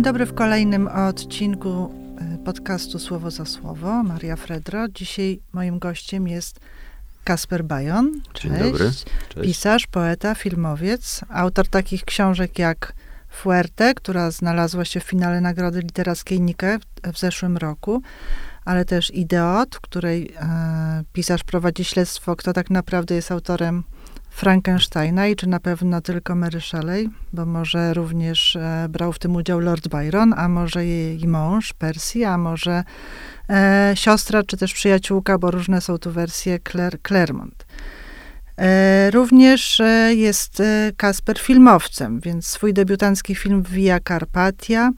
Dzień dobry w kolejnym odcinku e, podcastu Słowo za Słowo. Maria Fredro. Dzisiaj moim gościem jest Kasper Bajon. Cześć. Dzień dobry. Cześć. Pisarz, poeta, filmowiec, autor takich książek jak Fuerte, która znalazła się w finale Nagrody Literackiej Nike w zeszłym roku, ale też Ideot, w której e, pisarz prowadzi śledztwo, kto tak naprawdę jest autorem Frankensteina i czy na pewno tylko Mary Shelley, bo może również e, brał w tym udział Lord Byron, a może jej mąż Percy, a może e, siostra, czy też przyjaciółka, bo różne są tu wersje Claire, Claremont. E, również e, jest e, Kasper filmowcem, więc swój debiutancki film Via Carpatia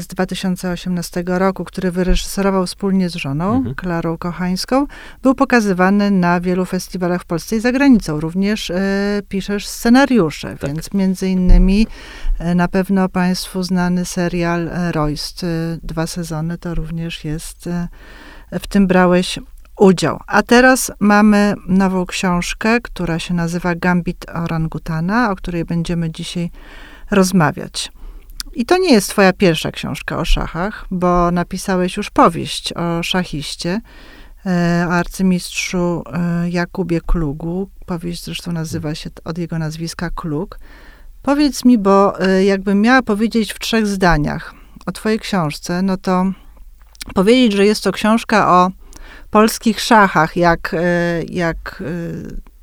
z 2018 roku, który wyreżyserował wspólnie z żoną, mhm. Klarą Kochańską, był pokazywany na wielu festiwalach w Polsce i za granicą. Również e, piszesz scenariusze, tak. więc między innymi e, na pewno Państwu znany serial e, Royst, e, dwa sezony, to również jest, e, w tym brałeś udział. A teraz mamy nową książkę, która się nazywa Gambit Orangutana, o której będziemy dzisiaj rozmawiać. I to nie jest twoja pierwsza książka o szachach, bo napisałeś już powieść o szachiście, e, arcymistrzu e, Jakubie Klugu. Powieść zresztą nazywa się od jego nazwiska Klug. Powiedz mi, bo e, jakbym miała powiedzieć w trzech zdaniach o twojej książce, no to powiedzieć, że jest to książka o polskich szachach, jak, jak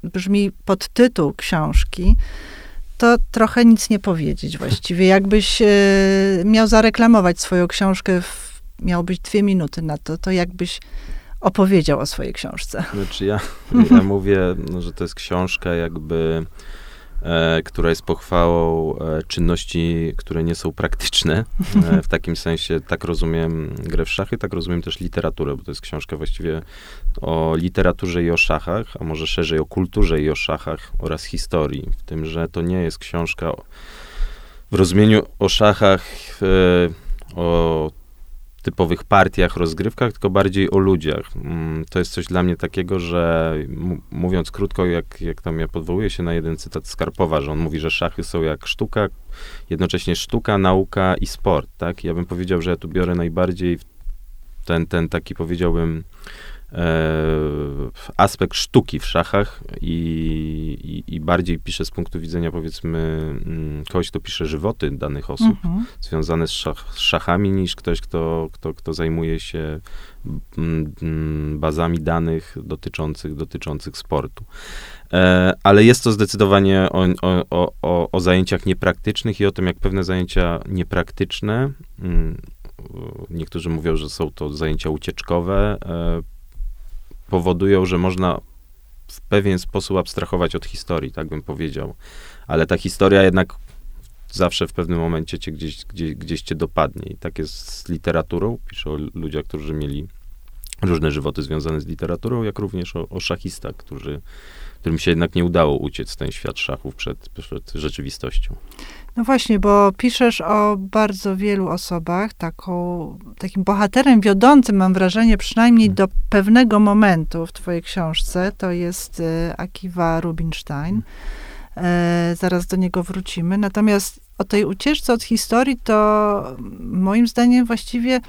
brzmi podtytuł książki, to trochę nic nie powiedzieć właściwie. Jakbyś e, miał zareklamować swoją książkę, w, miałbyś dwie minuty na to, to jakbyś opowiedział o swojej książce. Znaczy ja, ja mówię, no, że to jest książka jakby która jest pochwałą e, czynności, które nie są praktyczne. E, w takim sensie tak rozumiem grę w szachy, tak rozumiem też literaturę, bo to jest książka właściwie o literaturze i o szachach, a może szerzej o kulturze i o szachach oraz historii. W tym, że to nie jest książka w rozumieniu o szachach, e, o typowych partiach, rozgrywkach, tylko bardziej o ludziach. Mm, to jest coś dla mnie takiego, że mówiąc krótko, jak, jak tam ja podwołuję się na jeden cytat Skarpowa, że on mówi, że szachy są jak sztuka, jednocześnie sztuka, nauka i sport, tak? Ja bym powiedział, że ja tu biorę najbardziej ten, ten taki, powiedziałbym, aspekt sztuki w szachach i, i, i, bardziej pisze z punktu widzenia, powiedzmy, mm, kogoś, kto pisze żywoty danych osób mhm. związane z, szach, z, szachami, niż ktoś, kto, kto, kto zajmuje się mm, mm, bazami danych dotyczących, dotyczących sportu. E, ale jest to zdecydowanie o, o, o, o zajęciach niepraktycznych i o tym, jak pewne zajęcia niepraktyczne, niektórzy mówią, że są to zajęcia ucieczkowe, e, powodują, że można w pewien sposób abstrahować od historii, tak bym powiedział. Ale ta historia jednak zawsze w pewnym momencie cię gdzieś, gdzieś, gdzieś cię dopadnie. I tak jest z literaturą. Piszę o ludziach, którzy mieli różne żywoty związane z literaturą, jak również o, o szachistach, którzy, którym się jednak nie udało uciec ten świat szachów przed, przed rzeczywistością. No właśnie, bo piszesz o bardzo wielu osobach. Taką, takim bohaterem wiodącym, mam wrażenie, przynajmniej hmm. do pewnego momentu w twojej książce, to jest e, Akiva Rubinstein. E, zaraz do niego wrócimy. Natomiast o tej ucieczce od historii, to moim zdaniem właściwie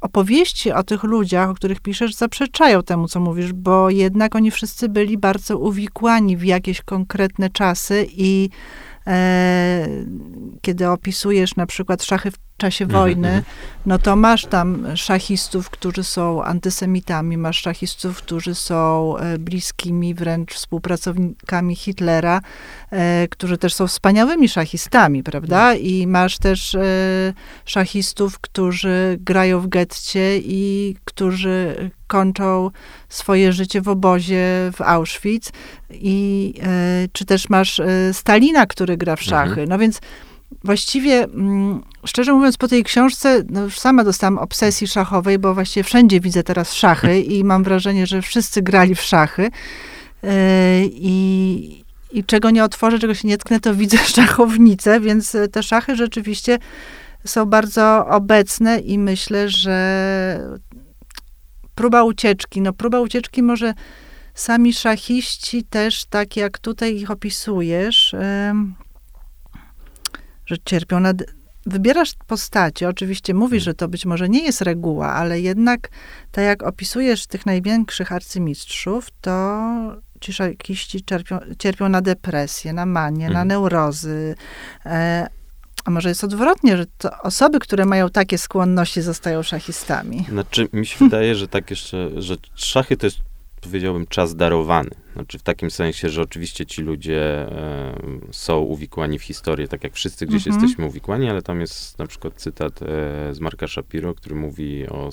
opowieści o tych ludziach, o których piszesz, zaprzeczają temu, co mówisz, bo jednak oni wszyscy byli bardzo uwikłani w jakieś konkretne czasy i E, kiedy opisujesz na przykład szachy w czasie mhm, wojny, mhm. no to masz tam szachistów, którzy są antysemitami, masz szachistów, którzy są e, bliskimi wręcz współpracownikami Hitlera, e, którzy też są wspaniałymi szachistami, prawda? Mhm. I masz też szachistów, którzy grają w getcie i którzy kończą swoje życie w obozie w Auschwitz. I czy też masz Stalina, który gra w szachy. No więc właściwie, mm, szczerze mówiąc, po tej książce, no już sama dostałam obsesji szachowej, bo właściwie wszędzie widzę teraz szachy i mam wrażenie, że wszyscy grali w szachy. E, I, i czego nie otworzę, czego się nie tknę, to widzę szachownicę, więc te szachy rzeczywiście są bardzo obecne i myślę, że próba ucieczki, no próba ucieczki może sami szachiści też, tak jak tutaj ich opisujesz, że cierpią na wybierasz postacie, oczywiście mówisz, że to być może nie jest reguła, ale jednak tak jak opisujesz tych największych arcymistrzów, to ci szachiści cierpią, cierpią na depresję, na manię, na Mhm. neurozy. E, a może jest odwrotnie, że to osoby, które mają takie skłonności, zostają szachistami. Znaczy, mi się wydaje, że tak jeszcze, że szachy to jest, powiedziałbym, czas darowany. Znaczy w takim sensie, że oczywiście ci ludzie e, są uwikłani w historię, tak jak wszyscy gdzieś Mhm. jesteśmy uwikłani, ale tam jest na przykład cytat e, z Marka Shapiro, który mówi o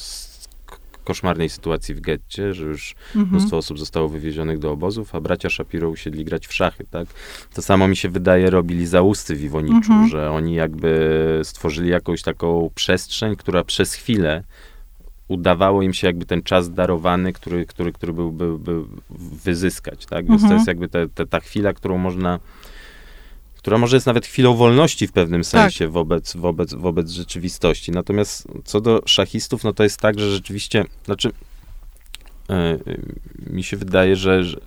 koszmarnej sytuacji w getcie, że już Mhm. mnóstwo osób zostało wywiezionych do obozów, a bracia Shapiro usiedli grać w szachy, tak? To samo mi się wydaje robili zausty w Iwoniczu, Mhm. że oni jakby stworzyli jakąś taką przestrzeń, która przez chwilę udawało im się jakby ten czas darowany, który, który, który był, był, był wyzyskać, tak? Więc to Mhm. jest jakby te, te, ta chwila, którą można która może jest nawet chwilą wolności w pewnym sensie wobec, wobec, wobec rzeczywistości. Natomiast co do szachistów, no to jest tak, że rzeczywiście, znaczy e, mi się wydaje, że, że,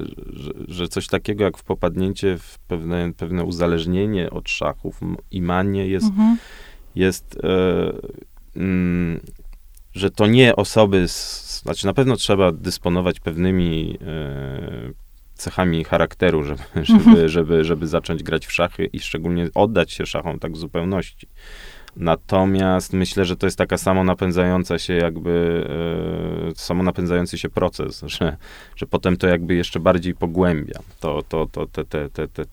że, coś takiego jak w popadnięcie w pewne, pewne uzależnienie od szachów i manie jest, Mhm. jest e, mm, że to nie osoby, z, znaczy na pewno trzeba dysponować pewnymi e, cechami charakteru, żeby, żeby, żeby, żeby zacząć grać w szachy i szczególnie oddać się szachom tak w zupełności. Natomiast myślę, że to jest taka samo napędzająca się jakby, e, samo napędzający się proces, że, że potem to jakby jeszcze bardziej pogłębia. To, to, to, te, te, te, te,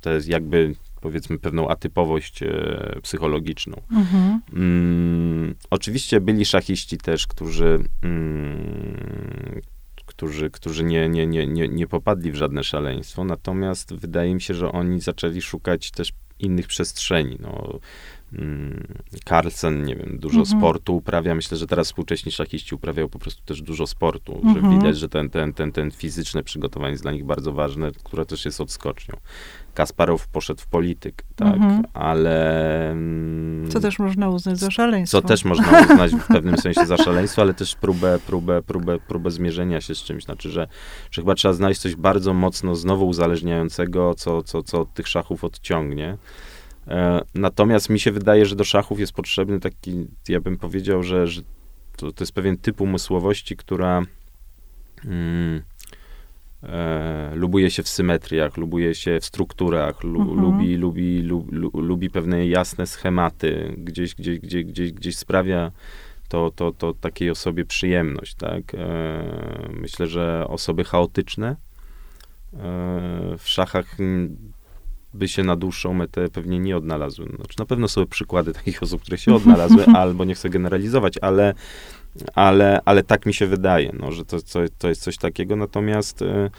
te, jest jakby powiedzmy pewną atypowość e, psychologiczną. Mhm. Mm, oczywiście byli szachiści też, którzy, mm, którzy, którzy nie, nie, nie, nie, nie popadli w żadne szaleństwo, natomiast wydaje mi się, że oni zaczęli szukać też innych przestrzeni. No, mm, Carlsen, nie wiem, dużo Mhm. sportu uprawia. Myślę, że teraz współcześni szachiści uprawiają po prostu też dużo sportu, Mhm. że widać, że ten, ten, ten, ten fizyczne przygotowanie jest dla nich bardzo ważne, które też jest odskocznią. Kasparow poszedł w politykę, tak, Mhm. ale... mm, Co też można uznać za szaleństwo. co też można uznać w pewnym sensie za szaleństwo, ale też próbę, próbę, próbę, próbę zmierzenia się z czymś. Znaczy, że, że chyba trzeba znaleźć coś bardzo mocno znowu uzależniającego, co, co, co od tych szachów odciągnie. E, natomiast mi się wydaje, że do szachów jest potrzebny taki, ja bym powiedział, że, że to, to jest pewien typ umysłowości, która mm, e, lubuje się w symetriach, lubuje się w strukturach, lu, Mhm. lubi, lubi, lu, lu, lubi pewne jasne schematy, gdzieś, gdzieś, gdzieś, gdzieś, gdzieś sprawia to, to, to takiej osobie przyjemność, tak? E, myślę, że osoby chaotyczne e, w szachach by się na dłuższą metę pewnie nie odnalazły. Znaczy, na pewno są przykłady takich osób, które się odnalazły, albo nie chcę generalizować, ale, ale, ale tak mi się wydaje, no, że to, to, to jest coś takiego. Natomiast e,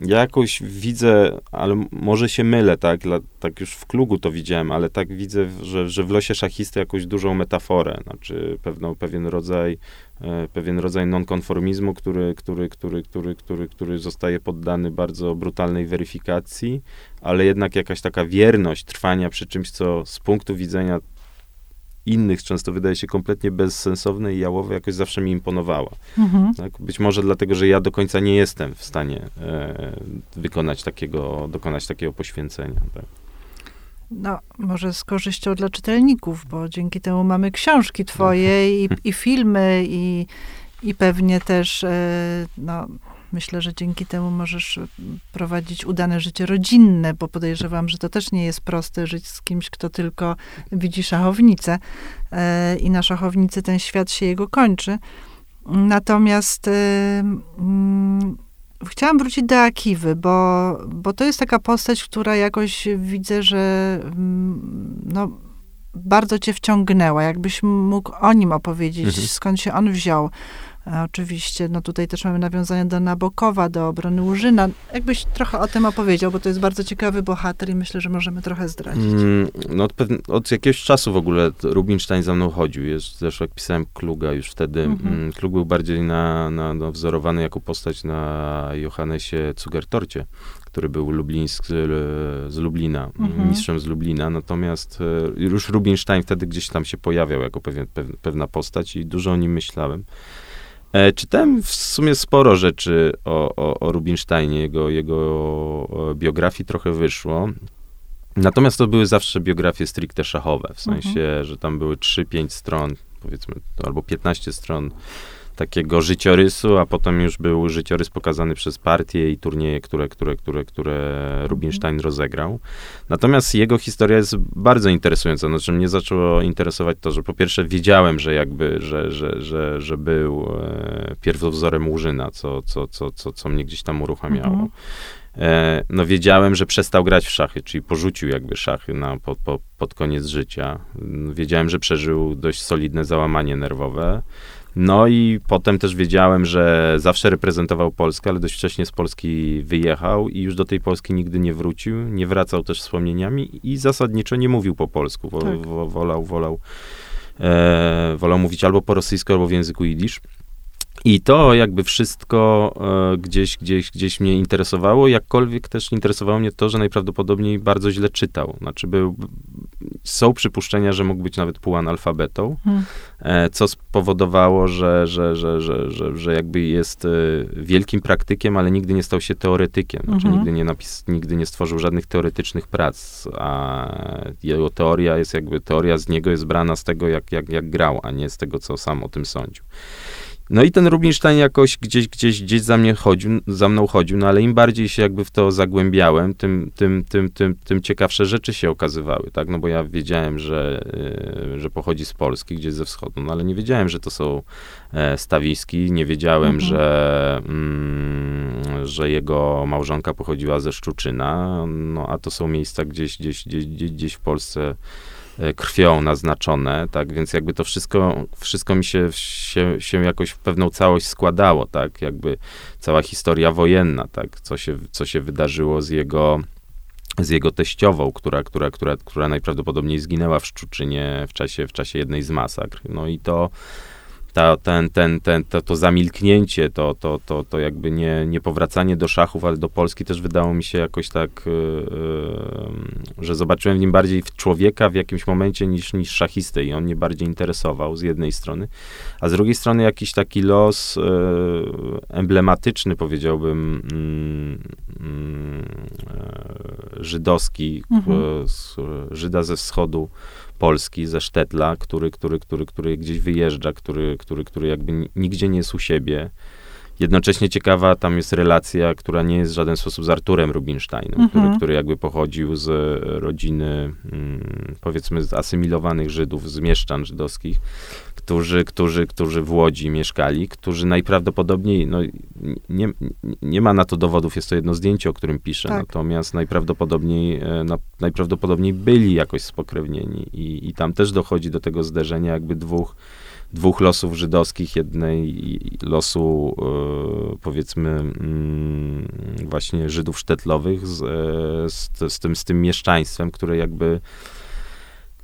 ja jakoś widzę, ale może się mylę, tak, tak już w klugu to widziałem, ale tak widzę, że, że w losie szachisty jakąś dużą metaforę, znaczy pewną, pewien rodzaj, e, pewien rodzaj nonkonformizmu, który, który, który, który, który, który zostaje poddany bardzo brutalnej weryfikacji, ale jednak jakaś taka wierność trwania przy czymś, co z punktu widzenia innych często wydaje się kompletnie bezsensowne i jałowe, jakoś zawsze mi imponowała. Mhm. Tak? Być może dlatego, że ja do końca nie jestem w stanie e, wykonać takiego, dokonać takiego poświęcenia. Tak? No, może z korzyścią dla czytelników, bo dzięki temu mamy książki twoje i, i filmy i, i pewnie też, e, no, myślę, że dzięki temu możesz prowadzić udane życie rodzinne, bo podejrzewam, że to też nie jest proste żyć z kimś, kto tylko widzi szachownicę e, i na szachownicy ten świat się jego kończy. Natomiast e, mm, chciałam wrócić do Akiwy, bo, bo to jest taka postać, która jakoś widzę, że mm, no, bardzo cię wciągnęła. Jakbyś mógł o nim opowiedzieć, Mhm. skąd się on wziął. E, Oczywiście, no tutaj też mamy nawiązania do Nabokowa, do obrony Łużyna. Jakbyś trochę o tym opowiedział, bo to jest bardzo ciekawy bohater i myślę, że możemy trochę zdradzić. Mm, no od, od jakiegoś czasu w ogóle Rubinstein za mną chodził. Jest, zresztą jak pisałem Kluga już wtedy, Mhm. mm, Klug był bardziej na, na, no, wzorowany jako postać na Johannesie Cugertorcie, który był lublińsk, z Lublina, Mhm. mistrzem z Lublina. Natomiast e, już Rubinstein wtedy gdzieś tam się pojawiał jako pewien, pew, pewna postać i dużo o nim myślałem. E, czytałem w sumie sporo rzeczy o, o, o Rubinsteinie, jego, jego e, biografii trochę wyszło. Natomiast to były zawsze biografie stricte szachowe, w sensie, mhm. że tam były 3-5 stron, powiedzmy, albo 15 stron takiego życiorysu, a potem już był życiorys pokazany przez partię i turnieje, które, które, które, które Rubinstein mhm. rozegrał. Natomiast jego historia jest bardzo interesująca. Znaczy mnie zaczęło interesować to, że po pierwsze wiedziałem, że jakby, że, że, że, że był e, pierwowzorem Łużyna, co, co, co, co, co mnie gdzieś tam uruchamiało. Mhm. E, no wiedziałem, że przestał grać w szachy, czyli porzucił jakby szachy na, po, po, pod koniec życia. Wiedziałem, że przeżył dość solidne załamanie nerwowe. No i potem też wiedziałem, że zawsze reprezentował Polskę, ale dość wcześnie z Polski wyjechał i już do tej Polski nigdy nie wrócił. Nie wracał też wspomnieniami i zasadniczo nie mówił po polsku. Wo, tak. wo, wolał, wolał, e, wolał mówić albo po rosyjsku, albo w języku jidysz. I to jakby wszystko e, gdzieś, gdzieś, gdzieś mnie interesowało, jakkolwiek też interesowało mnie to, że najprawdopodobniej bardzo źle czytał. Znaczy był, są przypuszczenia, że mógł być nawet półanalfabetą, hmm. e, co spowodowało, że, że, że, że, że, że jakby jest e, wielkim praktykiem, ale nigdy nie stał się teoretykiem. Znaczy hmm. nigdy, nie napis, nigdy nie stworzył żadnych teoretycznych prac, a jego teoria jest jakby, teoria z niego jest brana z tego, jak, jak, jak grał, a nie z tego, co sam o tym sądził. No i ten Rubinstein jakoś gdzieś, gdzieś, gdzieś za, mnie chodził, za mną chodził, no ale im bardziej się jakby w to zagłębiałem, tym, tym, tym, tym, tym ciekawsze rzeczy się okazywały, tak? No bo ja wiedziałem, że, yy, że pochodzi z Polski, gdzieś ze wschodu, no ale nie wiedziałem, że to są e, stawiski, nie wiedziałem, mhm. że, mm, że jego małżonka pochodziła ze Szczuczyna, no a to są miejsca gdzieś, gdzieś, gdzieś, gdzieś, w Polsce E, krwią naznaczone, tak, więc jakby to wszystko, wszystko mi się, się, się jakoś w pewną całość składało, tak, jakby cała historia wojenna, tak, co się, co się wydarzyło z jego z jego teściową, która, która, która, która najprawdopodobniej zginęła w Szczuczynie w czasie, w czasie jednej z masakr. No i to, ta, ten, ten, ten, to, to zamilknięcie, to, to, to, to jakby nie, nie powracanie do szachów, ale do Polski też wydało mi się jakoś tak, yy, yy, że zobaczyłem w nim bardziej w człowieka w jakimś momencie niż, niż szachistę i on mnie bardziej interesował z jednej strony, a z drugiej strony jakiś taki los yy, emblematyczny, powiedziałbym, mm, mm, żydowski, mhm. Żyda ze wschodu, Polski, ze Sztetla, który, który, który, który gdzieś wyjeżdża, który, który, który jakby nigdzie nie jest u siebie. Jednocześnie ciekawa tam jest relacja, która nie jest w żaden sposób z Arturem Rubinsteinem, mhm. który, który jakby pochodził z rodziny, mm, powiedzmy, asymilowanych Żydów, z mieszczan żydowskich, którzy, którzy, którzy w Łodzi mieszkali, którzy najprawdopodobniej, no nie, nie ma na to dowodów, jest to jedno zdjęcie, o którym piszę, tak. natomiast najprawdopodobniej, e, na, najprawdopodobniej byli jakoś spokrewnieni i, i tam też dochodzi do tego zderzenia jakby dwóch dwóch losów żydowskich, jednej losu e, powiedzmy mm, właśnie Żydów sztetlowych z, e, z, z, tym, z tym mieszczaństwem, które jakby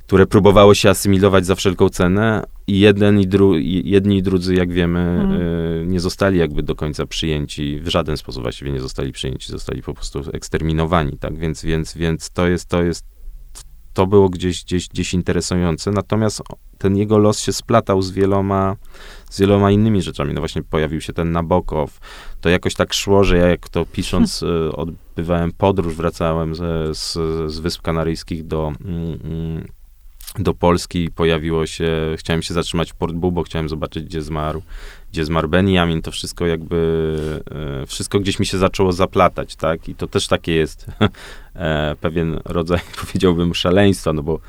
które próbowało się asymilować za wszelką cenę i jeden i dru, jedni i drudzy, jak wiemy, y, nie zostali jakby do końca przyjęci, w żaden sposób właściwie nie zostali przyjęci, zostali po prostu eksterminowani, tak, więc, więc, więc to jest, to jest, to było gdzieś, gdzieś, gdzieś interesujące, natomiast ten jego los się splatał z wieloma, z wieloma innymi rzeczami, no właśnie pojawił się ten Nabokow, to jakoś tak szło, że ja jak to pisząc, hmm. odbywałem podróż, wracałem z, z, z Wysp Kanaryjskich do, mm, mm do Polski pojawiło się, chciałem się zatrzymać w Port Bull, bo chciałem zobaczyć, gdzie zmarł, gdzie zmarł Benjamin, to wszystko jakby, e, wszystko gdzieś mi się zaczęło zaplatać, tak, i to też takie jest e, pewien rodzaj, powiedziałbym, szaleństwa, no bo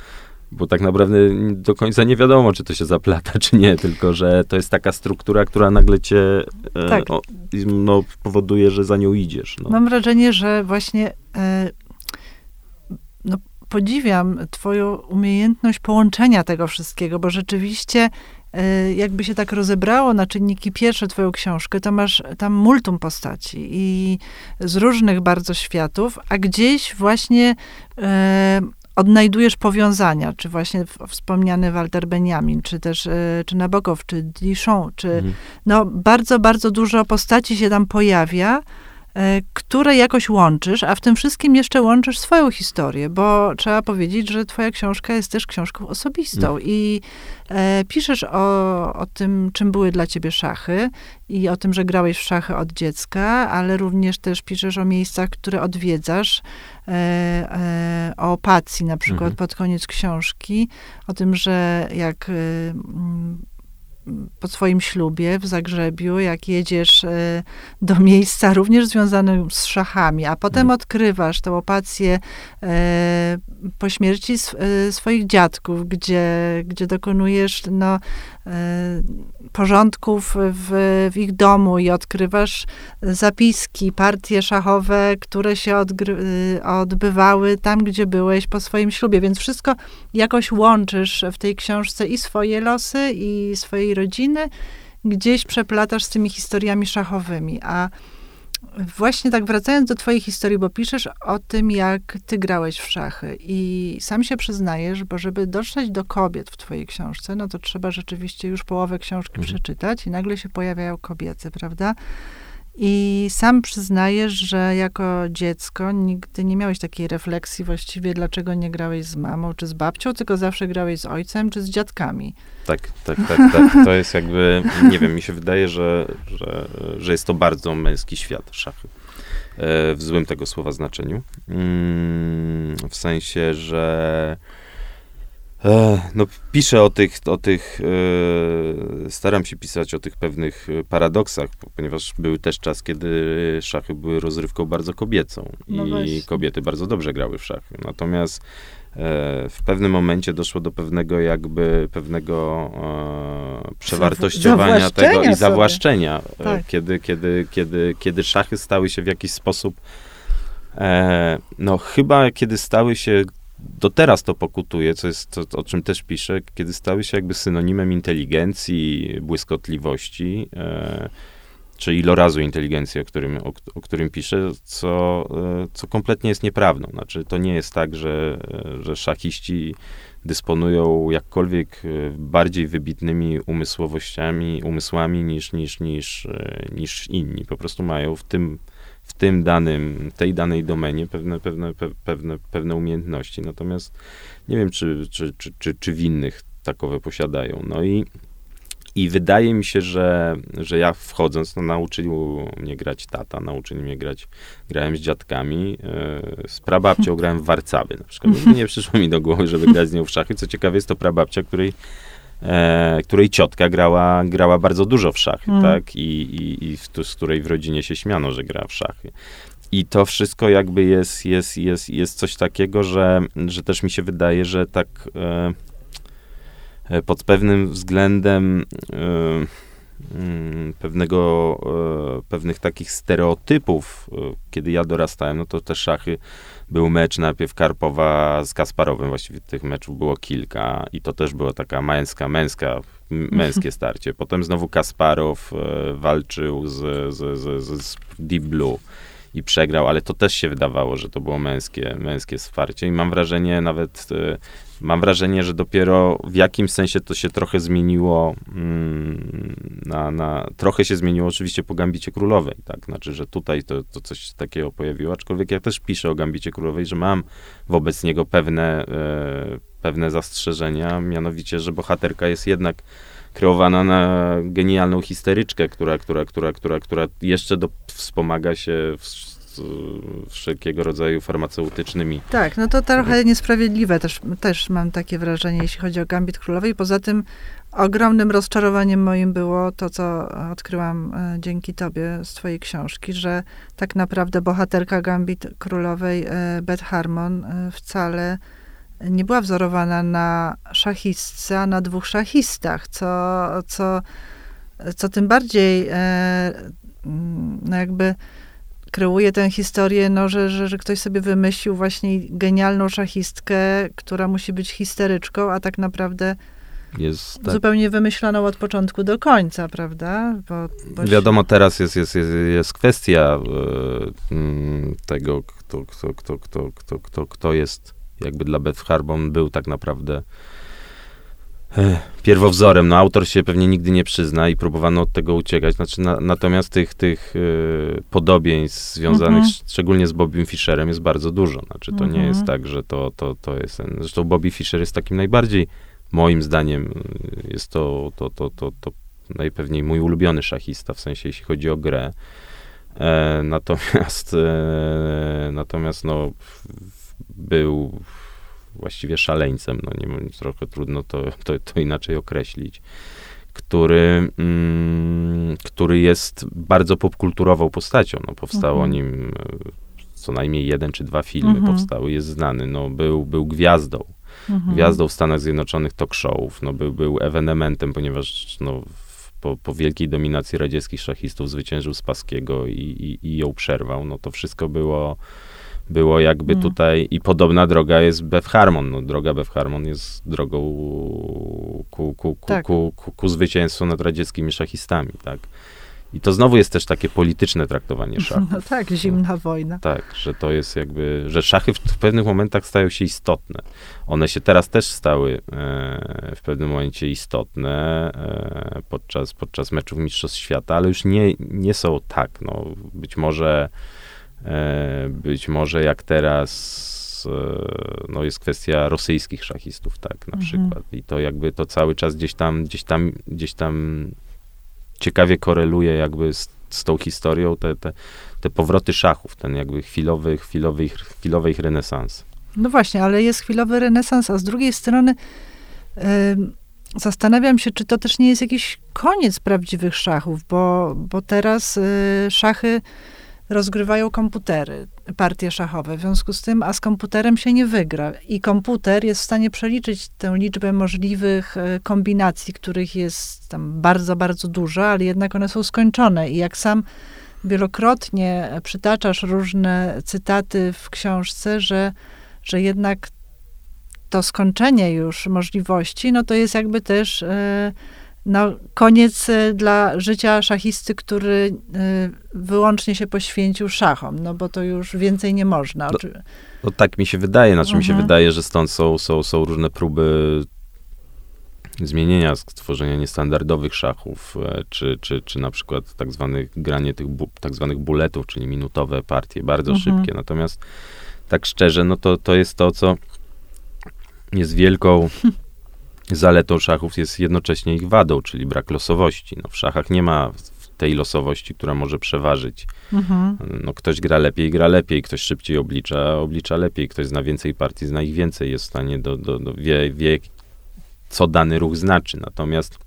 bo tak naprawdę do końca nie wiadomo, czy to się zaplata, czy nie, tylko że to jest taka struktura, która nagle cię e, tak. o, no, powoduje, że za nią idziesz. No. Mam wrażenie, że właśnie e, podziwiam Twoją umiejętność połączenia tego wszystkiego, bo rzeczywiście e, jakby się tak rozebrało na czynniki pierwsze twoją książkę, to masz tam multum postaci i z różnych bardzo światów, a gdzieś właśnie e, odnajdujesz powiązania, czy właśnie wspomniany Walter Benjamin, czy też e, czy Nabokow, czy Dichon, czy mhm. no bardzo, bardzo dużo postaci się tam pojawia, które jakoś łączysz, a w tym wszystkim jeszcze łączysz swoją historię, bo trzeba powiedzieć, że twoja książka jest też książką osobistą Mm. i e, piszesz o, o tym, czym były dla ciebie szachy i o tym, że grałeś w szachy od dziecka, ale również też piszesz o miejscach, które odwiedzasz, e, e, o opacji na przykład Mhm. pod koniec książki, o tym, że jak e, mm, po swoim ślubie w Zagrzebiu, jak jedziesz e, do miejsca również związanym z szachami, a potem Mhm. odkrywasz tę opację e, po śmierci e, swoich dziadków, gdzie, gdzie dokonujesz no, porządków w, w ich domu i odkrywasz zapiski, partie szachowe, które się odbywały tam, gdzie byłeś po swoim ślubie, więc wszystko jakoś łączysz w tej książce i swoje losy, i swojej rodziny, gdzieś przeplatasz z tymi historiami szachowymi, a Właśnie tak wracając do twojej historii, bo piszesz o tym, jak ty grałeś w szachy i sam się przyznajesz, bo żeby dotrzeć do kobiet w twojej książce, no to trzeba rzeczywiście już połowę książki Mhm. przeczytać i nagle się pojawiają kobiety, prawda? I sam przyznajesz, że jako dziecko nigdy nie miałeś takiej refleksji właściwie, dlaczego nie grałeś z mamą czy z babcią, tylko zawsze grałeś z ojcem czy z dziadkami. Tak, tak, tak, tak. To jest jakby, nie wiem, mi się wydaje, że, że, że jest to bardzo męski świat, szachy. E, W złym tego słowa znaczeniu. Mm, W sensie, że no, piszę o tych, o tych e, staram się pisać o tych pewnych e, paradoksach, po- ponieważ był też czas, kiedy szachy były rozrywką bardzo kobiecą No i właśnie. kobiety bardzo dobrze grały w szachy. Natomiast e, w pewnym momencie doszło do pewnego jakby pewnego e, przewartościowania tego i zawłaszczenia, e, Tak. kiedy, kiedy, kiedy, kiedy szachy stały się w jakiś sposób e, no chyba kiedy stały się do teraz to pokutuje, co jest to, o czym też piszę, kiedy stały się jakby synonimem inteligencji, błyskotliwości, e, czy ilorazu inteligencji, o którym, o, o którym piszę, co, e, co kompletnie jest nieprawdą. Znaczy, to nie jest tak, że, e, że szachiści dysponują jakkolwiek e, bardziej wybitnymi umysłowościami, umysłami niż, niż, niż, niż inni. Po prostu mają w tym, w tym danym, tej danej domenie pewne, pewne, pe- pewne, pewne umiejętności. Natomiast nie wiem, czy, czy, czy, czy, czy w innych takowe posiadają. No i, i wydaje mi się, że, że ja wchodząc, no, nauczył mnie grać tata, nauczyli mnie grać, grałem z dziadkami, e, z prababcią grałem w warcaby na przykład. Nie przyszło mi do głowy, żeby grać z nią w szachy. Co ciekawe, jest to prababcia, której e, której ciotka grała, grała bardzo dużo w szachy, Mm. tak? I, i, i w, z której w rodzinie się śmiano, że gra w szachy. I to wszystko jakby jest, jest, jest, jest coś takiego, że, że też mi się wydaje, że tak e, e, pod pewnym względem e, mm, pewnego, e, pewnych takich stereotypów, e, kiedy ja dorastałem, no to te szachy był mecz najpierw Karpowa z Kasparowem, właściwie tych meczów było kilka i to też była taka męska, męska, m- męskie starcie. Potem znowu Kasparow e, walczył z, z, z, z Deep Blue i przegrał, ale to też się wydawało, że to było męskie, męskie wsparcie. I mam wrażenie nawet, e, mam wrażenie, że dopiero w jakimś sensie to się trochę zmieniło mm, na, na, trochę się zmieniło oczywiście po Gambicie Królowej, tak, znaczy, że tutaj to, to coś takiego pojawiło, aczkolwiek ja też piszę o Gambicie Królowej, że mam wobec niego pewne, e, pewne zastrzeżenia, mianowicie, że bohaterka jest jednak kreowana na genialną histeryczkę, która, która, która, która, która jeszcze do, wspomaga się w, wszelkiego rodzaju farmaceutycznymi Tak, no to trochę niesprawiedliwe też, też mam takie wrażenie, jeśli chodzi o Gambit Królowej. Poza tym ogromnym rozczarowaniem moim było to, co odkryłam e, dzięki tobie z twojej książki, że tak naprawdę bohaterka Gambit Królowej, e, Beth Harmon, e, wcale nie była wzorowana na szachistce, a na dwóch szachistach, co, co, co tym bardziej e, mm, no jakby kreuje tę historię, no, że, że, że ktoś sobie wymyślił właśnie genialną szachistkę, która musi być histeryczką, a tak naprawdę jest tak, zupełnie wymyśloną od początku do końca, prawda? Bo, bo Wiadomo, teraz jest, jest, jest, jest kwestia mm, tego, kto, kto, kto, kto, kto, kto, kto jest jakby dla Beth Harbon był tak naprawdę pierwowzorem. No, autor się pewnie nigdy nie przyzna i próbowano od tego uciekać. Znaczy, na, natomiast tych, tych y, podobieństw związanych Mhm. szczególnie z Bobim Fischerem jest bardzo dużo. Znaczy, to nie Mhm. jest tak, że to, to, to jest ten... Zresztą Bobby Fischer jest takim najbardziej, moim zdaniem, jest to, to, to, to, to najpewniej mój ulubiony szachista, w sensie jeśli chodzi o grę. E, natomiast e, natomiast no, w- był właściwie szaleńcem, no nie wiem, trochę trudno to, to, to inaczej określić, który, mm, który jest bardzo popkulturową postacią. No, powstało Mhm. o nim e, co najmniej jeden czy dwa filmy Mhm. powstały, jest znany, no, był, był gwiazdą Mhm. gwiazdą w Stanach Zjednoczonych talk showów, no, był, był ewenementem, ponieważ no, po, po wielkiej dominacji radzieckich szachistów zwyciężył Spaskiego i, i, i ją przerwał. No to wszystko było, było jakby Mm. tutaj i podobna droga jest Bev Harmon. No, droga Bev Harmon jest drogą ku, ku, ku, Tak. ku, ku, ku zwycięstwu nad radzieckimi szachistami, tak. I to znowu jest też takie polityczne traktowanie szachów. No tak, zimna wojna. Tak, że to jest jakby, że szachy w, w pewnych momentach stają się istotne. One się teraz też stały e, w pewnym momencie istotne e, podczas, podczas meczów Mistrzostw Świata, ale już nie, nie są tak. No, być może być może jak teraz e, no, jest kwestia rosyjskich szachistów, tak, na Mhm. przykład. I to jakby to cały czas gdzieś tam, gdzieś tam, gdzieś tam ciekawie koreluje jakby z, z tą historią te, te, te powroty szachów, ten jakby chwilowy, chwilowy, ich- chwilowy ich renesans. No właśnie, ale jest chwilowy renesans, a z drugiej strony ym, zastanawiam się, czy to też nie jest jakiś koniec prawdziwych szachów, bo, bo teraz y, szachy rozgrywają komputery, partie szachowe. W związku z tym, a z komputerem się nie wygra. I komputer jest w stanie przeliczyć tę liczbę możliwych y, kombinacji, których jest tam bardzo, bardzo dużo, ale jednak one są skończone. I jak sam wielokrotnie przytaczasz różne cytaty w książce, że, że jednak to skończenie już możliwości, no to jest jakby też e, no, koniec e, dla życia szachisty, który e, wyłącznie się poświęcił szachom, no bo to już więcej nie można. No, No tak mi się wydaje, znaczy mi się Mhm. wydaje, że stąd są, są, są różne próby zmienienia, stworzenia niestandardowych szachów, e, czy, czy, czy na przykład tak zwanych granie tych bu, tak zwanych buletów, czyli minutowe partie, bardzo Mhm. szybkie. Natomiast tak szczerze, no to, to jest to, co jest wielką zaletą szachów, jest jednocześnie ich wadą, czyli brak losowości. No w szachach nie ma tej losowości, która może przeważyć. Mhm. No, ktoś gra lepiej, gra lepiej, ktoś szybciej oblicza, oblicza lepiej, ktoś zna więcej partii, zna ich więcej, jest w stanie, do, do, do, wie, wie, co dany ruch znaczy. Natomiast,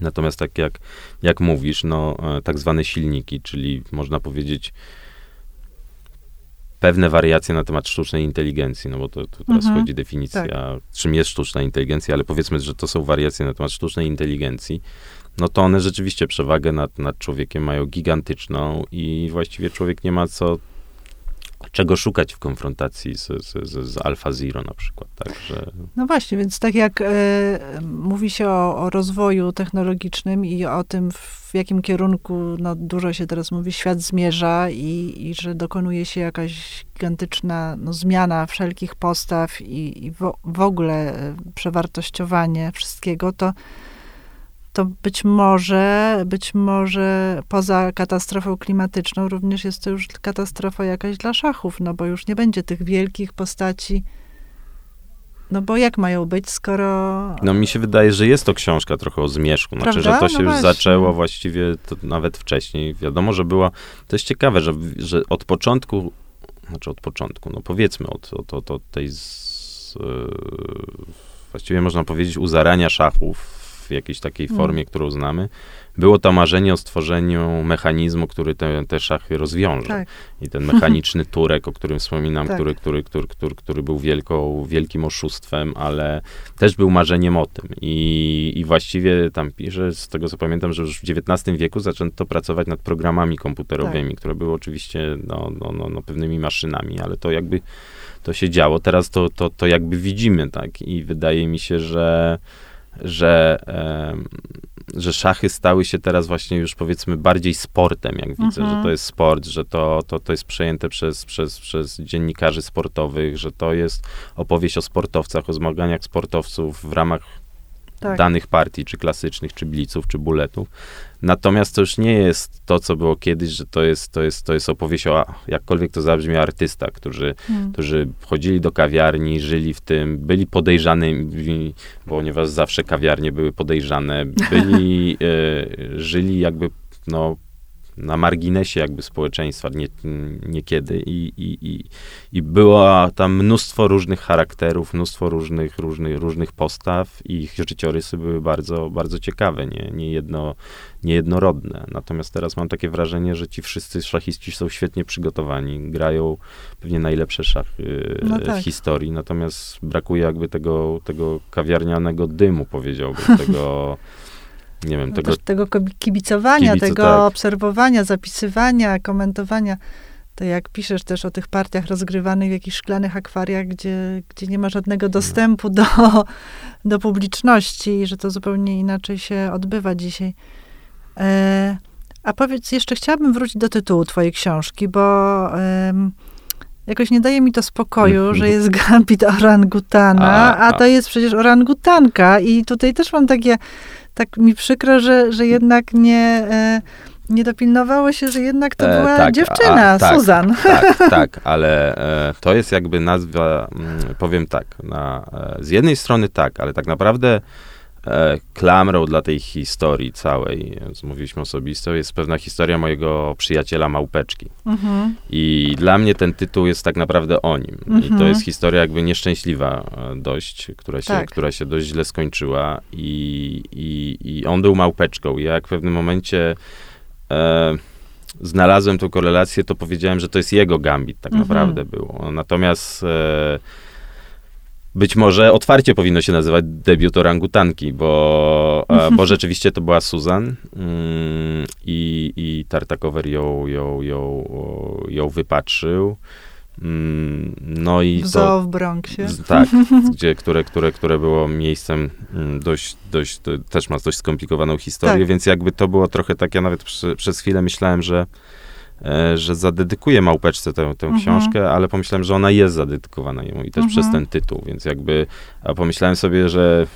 natomiast tak jak, jak mówisz, no, e, tak zwane silniki, czyli można powiedzieć pewne wariacje na temat sztucznej inteligencji, no bo to, to teraz Mhm, wchodzi definicja, czym jest sztuczna inteligencja, ale powiedzmy, że to są wariacje na temat sztucznej inteligencji, no to one rzeczywiście przewagę nad, nad człowiekiem mają gigantyczną i właściwie człowiek nie ma co czego szukać w konfrontacji z, z, z, z Alpha Zero na przykład, także No właśnie, więc tak jak e, mówi się o, o rozwoju technologicznym i o tym, w jakim kierunku no, dużo się teraz mówi, świat zmierza i, i że dokonuje się jakaś gigantyczna no, zmiana wszelkich postaw i, i w, w ogóle e, przewartościowanie wszystkiego, to to być może, być może poza katastrofą klimatyczną również jest to już katastrofa jakaś dla szachów, no bo już nie będzie tych wielkich postaci. No bo jak mają być, skoro... no mi się wydaje, że jest to książka trochę o zmierzchu, znaczy, że Prawda? to No się już właśnie. zaczęło właściwie nawet wcześniej. Wiadomo, że była, to jest ciekawe, że, że od początku, znaczy od początku, no powiedzmy od, od, od, od tej z, yy, właściwie można powiedzieć u zarania szachów w jakiejś takiej Mm. formie, którą znamy, było to marzenie o stworzeniu mechanizmu, który te, te szachy rozwiąże. Tak. I ten mechaniczny turek, o którym wspominam, Tak. który, który, który, który, który był wielką, wielkim oszustwem, ale też był marzeniem o tym. I, I właściwie tam pisze, z tego co pamiętam, że już w XIX wieku zaczęto pracować nad programami komputerowymi, które były oczywiście no, no, no, no, pewnymi maszynami, ale to jakby to się działo. Teraz to, to, to jakby widzimy, tak? I wydaje mi się, że że, że szachy stały się teraz właśnie już powiedzmy bardziej sportem, jak widzę, Mhm. że to jest sport, że to, to, to jest przejęte przez, przez, przez dziennikarzy sportowych, że to jest opowieść o sportowcach, o zmaganiach sportowców w ramach Tak. danych partii, czy klasycznych, czy bliców, czy buletów. Natomiast to już nie jest to, co było kiedyś, że to jest, to jest, to jest opowieść o, jakkolwiek to zabrzmi, o artystach, którzy, Mm. którzy wchodzili do kawiarni, żyli w tym, byli podejrzanymi, ponieważ zawsze kawiarnie były podejrzane, byli, e, żyli jakby, no, na marginesie jakby społeczeństwa nie, niekiedy i, i, i, i było tam mnóstwo różnych charakterów, mnóstwo różnych, różnych, różnych postaw i ich życiorysy były bardzo, bardzo ciekawe, nie, nie, jedno, niejednorodne. Natomiast teraz mam takie wrażenie, że ci wszyscy szachiści są świetnie przygotowani, grają pewnie najlepsze szachy No e, tak. w historii, natomiast brakuje jakby tego, tego kawiarnianego dymu, powiedziałbym, tego, nie wiem, No tego też tego kibicowania, tego tak. obserwowania, zapisywania, komentowania. To jak piszesz też o tych partiach rozgrywanych w jakichś szklanych akwariach, gdzie, gdzie nie ma żadnego dostępu do, do publiczności i że to zupełnie inaczej się odbywa dzisiaj. E, a powiedz, jeszcze chciałabym wrócić do tytułu twojej książki, bo jakoś nie daje mi to spokoju, że jest gambit orangutana, A, a, a. to jest przecież orangutanka i tutaj też mam takie, tak mi przykro, że, że jednak nie, e, nie dopilnowało się, że jednak to E, była tak, dziewczyna, a, tak, Susan. Tak, tak, ale e, to jest jakby nazwa, mm, powiem tak, na, e, z jednej strony tak, ale tak naprawdę e, klamrą dla tej historii całej, e, mówiliśmy osobistą, jest pewna historia mojego przyjaciela Małpeczki. Mhm. I dla mnie ten tytuł jest tak naprawdę o nim. I to Mhm. jest historia jakby nieszczęśliwa e, dość, która się, Tak. która się dość źle skończyła. I, i, I on był małpeczką. I jak w pewnym momencie e, znalazłem tą korelację, to powiedziałem, że to jest jego gambit tak Mhm. naprawdę było. Natomiast e, być może otwarcie powinno się nazywać debiut orangutanki, bo, e, bo rzeczywiście to była Susan mm, i, i Tartakower ją, ją, ją, ją wypatrzył. Mm, No i W to, zoo w Bronxie. tak, gdzie, które, które, które było miejscem mm, dość, dość, też ma dość skomplikowaną historię, Tak. więc jakby to było trochę tak, ja nawet przy, przez chwilę myślałem, że że zadedykuję Małpeczce tę, tę Mhm. książkę, ale pomyślałem, że ona jest zadedykowana jemu i też Mhm. przez ten tytuł, więc jakby, a pomyślałem sobie, że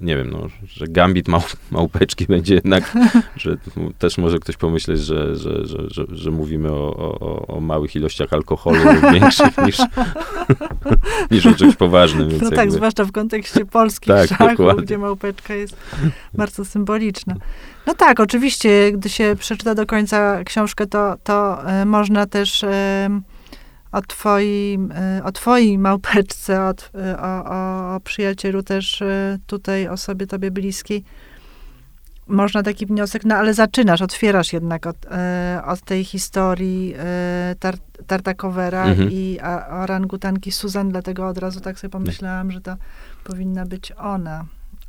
nie wiem, no, że Gambit mał, Małpeczki będzie jednak, że też może ktoś pomyśleć, że, że, że, że, że mówimy o, o, o małych ilościach alkoholu większych niż, niż o czymś poważnym. No tak, jakby, zwłaszcza w kontekście polskich Tak, szachów, dokładnie. gdzie małpeczka jest bardzo symboliczna. No tak, oczywiście, gdy się przeczyta do końca książkę, to, to e, można też o, twoim, e, o twojej małpeczce, o, e, o, o, o przyjacielu też e, tutaj, osobie tobie bliskiej, można taki wniosek, no ale zaczynasz, otwierasz jednak od, od tej historii tar, Tartakowera Mhm. i a, orangutanki Susan, dlatego od razu tak sobie pomyślałam, że to powinna być ona,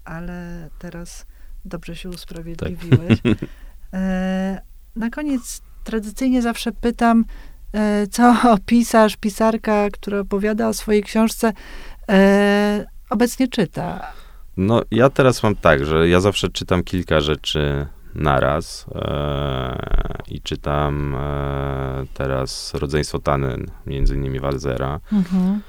ale teraz dobrze się usprawiedliwiłeś. E, na koniec tradycyjnie zawsze pytam, co pisarz, pisarka, która opowiada o swojej książce, e, obecnie czyta. No, ja teraz mam tak, że ja zawsze czytam kilka rzeczy naraz e, i czytam e, teraz Rodzeństwo Tannen, między innymi Walzera. E,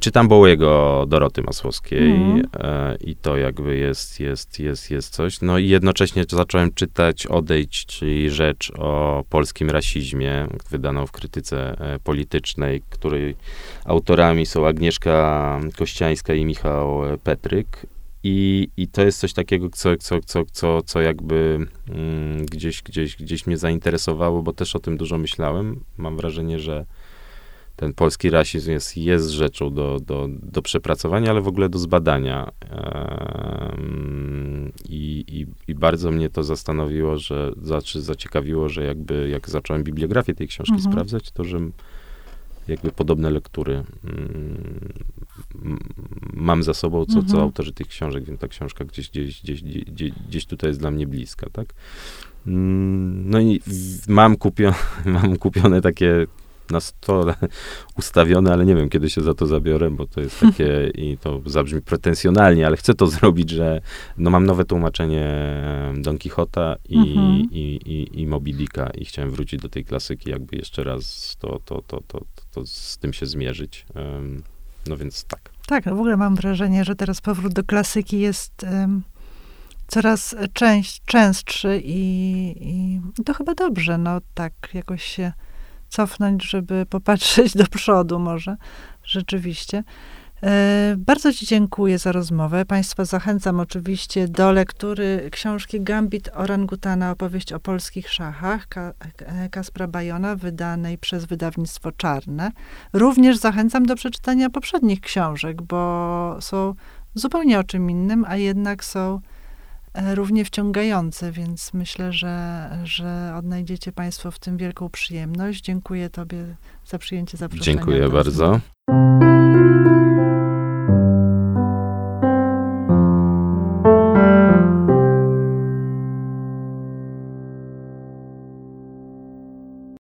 czytam Bołego Doroty Masłowskiej e, i to jakby jest, jest, jest, jest coś. No i jednocześnie zacząłem czytać Odejdź, czyli rzecz o polskim rasizmie, wydaną w krytyce e, politycznej, której autorami są Agnieszka Kościańska i Michał e, Petryk. I, I to jest coś takiego, co, co, co, co, co jakby mm, gdzieś, gdzieś, gdzieś mnie zainteresowało, bo też o tym dużo myślałem. Mam wrażenie, że ten polski rasizm jest, jest rzeczą do, do, do przepracowania, ale w ogóle do zbadania. I, i, I bardzo mnie to zastanowiło, że, znaczy zaciekawiło, że jakby jak zacząłem bibliografię tej książki Mhm. sprawdzać, to że jakby podobne lektury mm, mam za sobą, co, co Mhm. autorzy tych książek, więc ta książka gdzieś, gdzieś, gdzieś, gdzieś, gdzieś tutaj jest dla mnie bliska, tak? Mm, No i mam, kupio, mam kupione takie na stole ustawione, ale nie wiem, kiedy się za to zabiorę, bo to jest takie, i to zabrzmi pretensjonalnie, ale chcę to zrobić, że no mam nowe tłumaczenie Don Quixota i, Mhm. i, i, i Moby Dicka i chciałem wrócić do tej klasyki, jakby jeszcze raz to, to, to, to, to, z tym się zmierzyć. No więc tak. Tak, no w ogóle mam wrażenie, że teraz powrót do klasyki jest em, coraz część, częstszy i, i to chyba dobrze, no tak jakoś się cofnąć, żeby popatrzeć do przodu może, rzeczywiście. E, bardzo Ci dziękuję za rozmowę. Państwa zachęcam oczywiście do lektury książki Gambit Orangutana, opowieść o polskich szachach e, Kaspra Bajona, wydanej przez wydawnictwo Czarne. Również zachęcam do przeczytania poprzednich książek, bo są zupełnie o czym innym, a jednak są równie wciągające, więc myślę, że, że odnajdziecie Państwo w tym wielką przyjemność. Dziękuję Tobie za przyjęcie zaproszenia. Dziękuję bardzo.